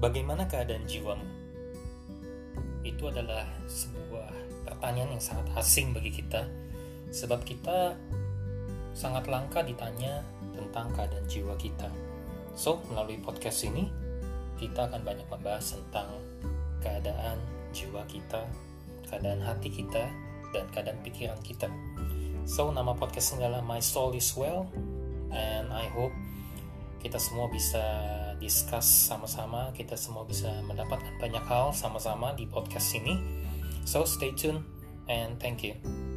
Bagaimana keadaan jiwamu? Itu adalah sebuah pertanyaan yang sangat asing bagi kita, sebab kita sangat langka ditanya tentang keadaan jiwa kita. So, melalui podcast ini, kita akan banyak membahas tentang keadaan jiwa kita, keadaan hati kita, dan keadaan pikiran kita. So, nama podcast ini adalah My Soul is Well, and I hope kita semua bisa discuss sama-sama, kita semua bisa mendapatkan banyak hal sama-sama di podcast ini. So stay tuned and thank you.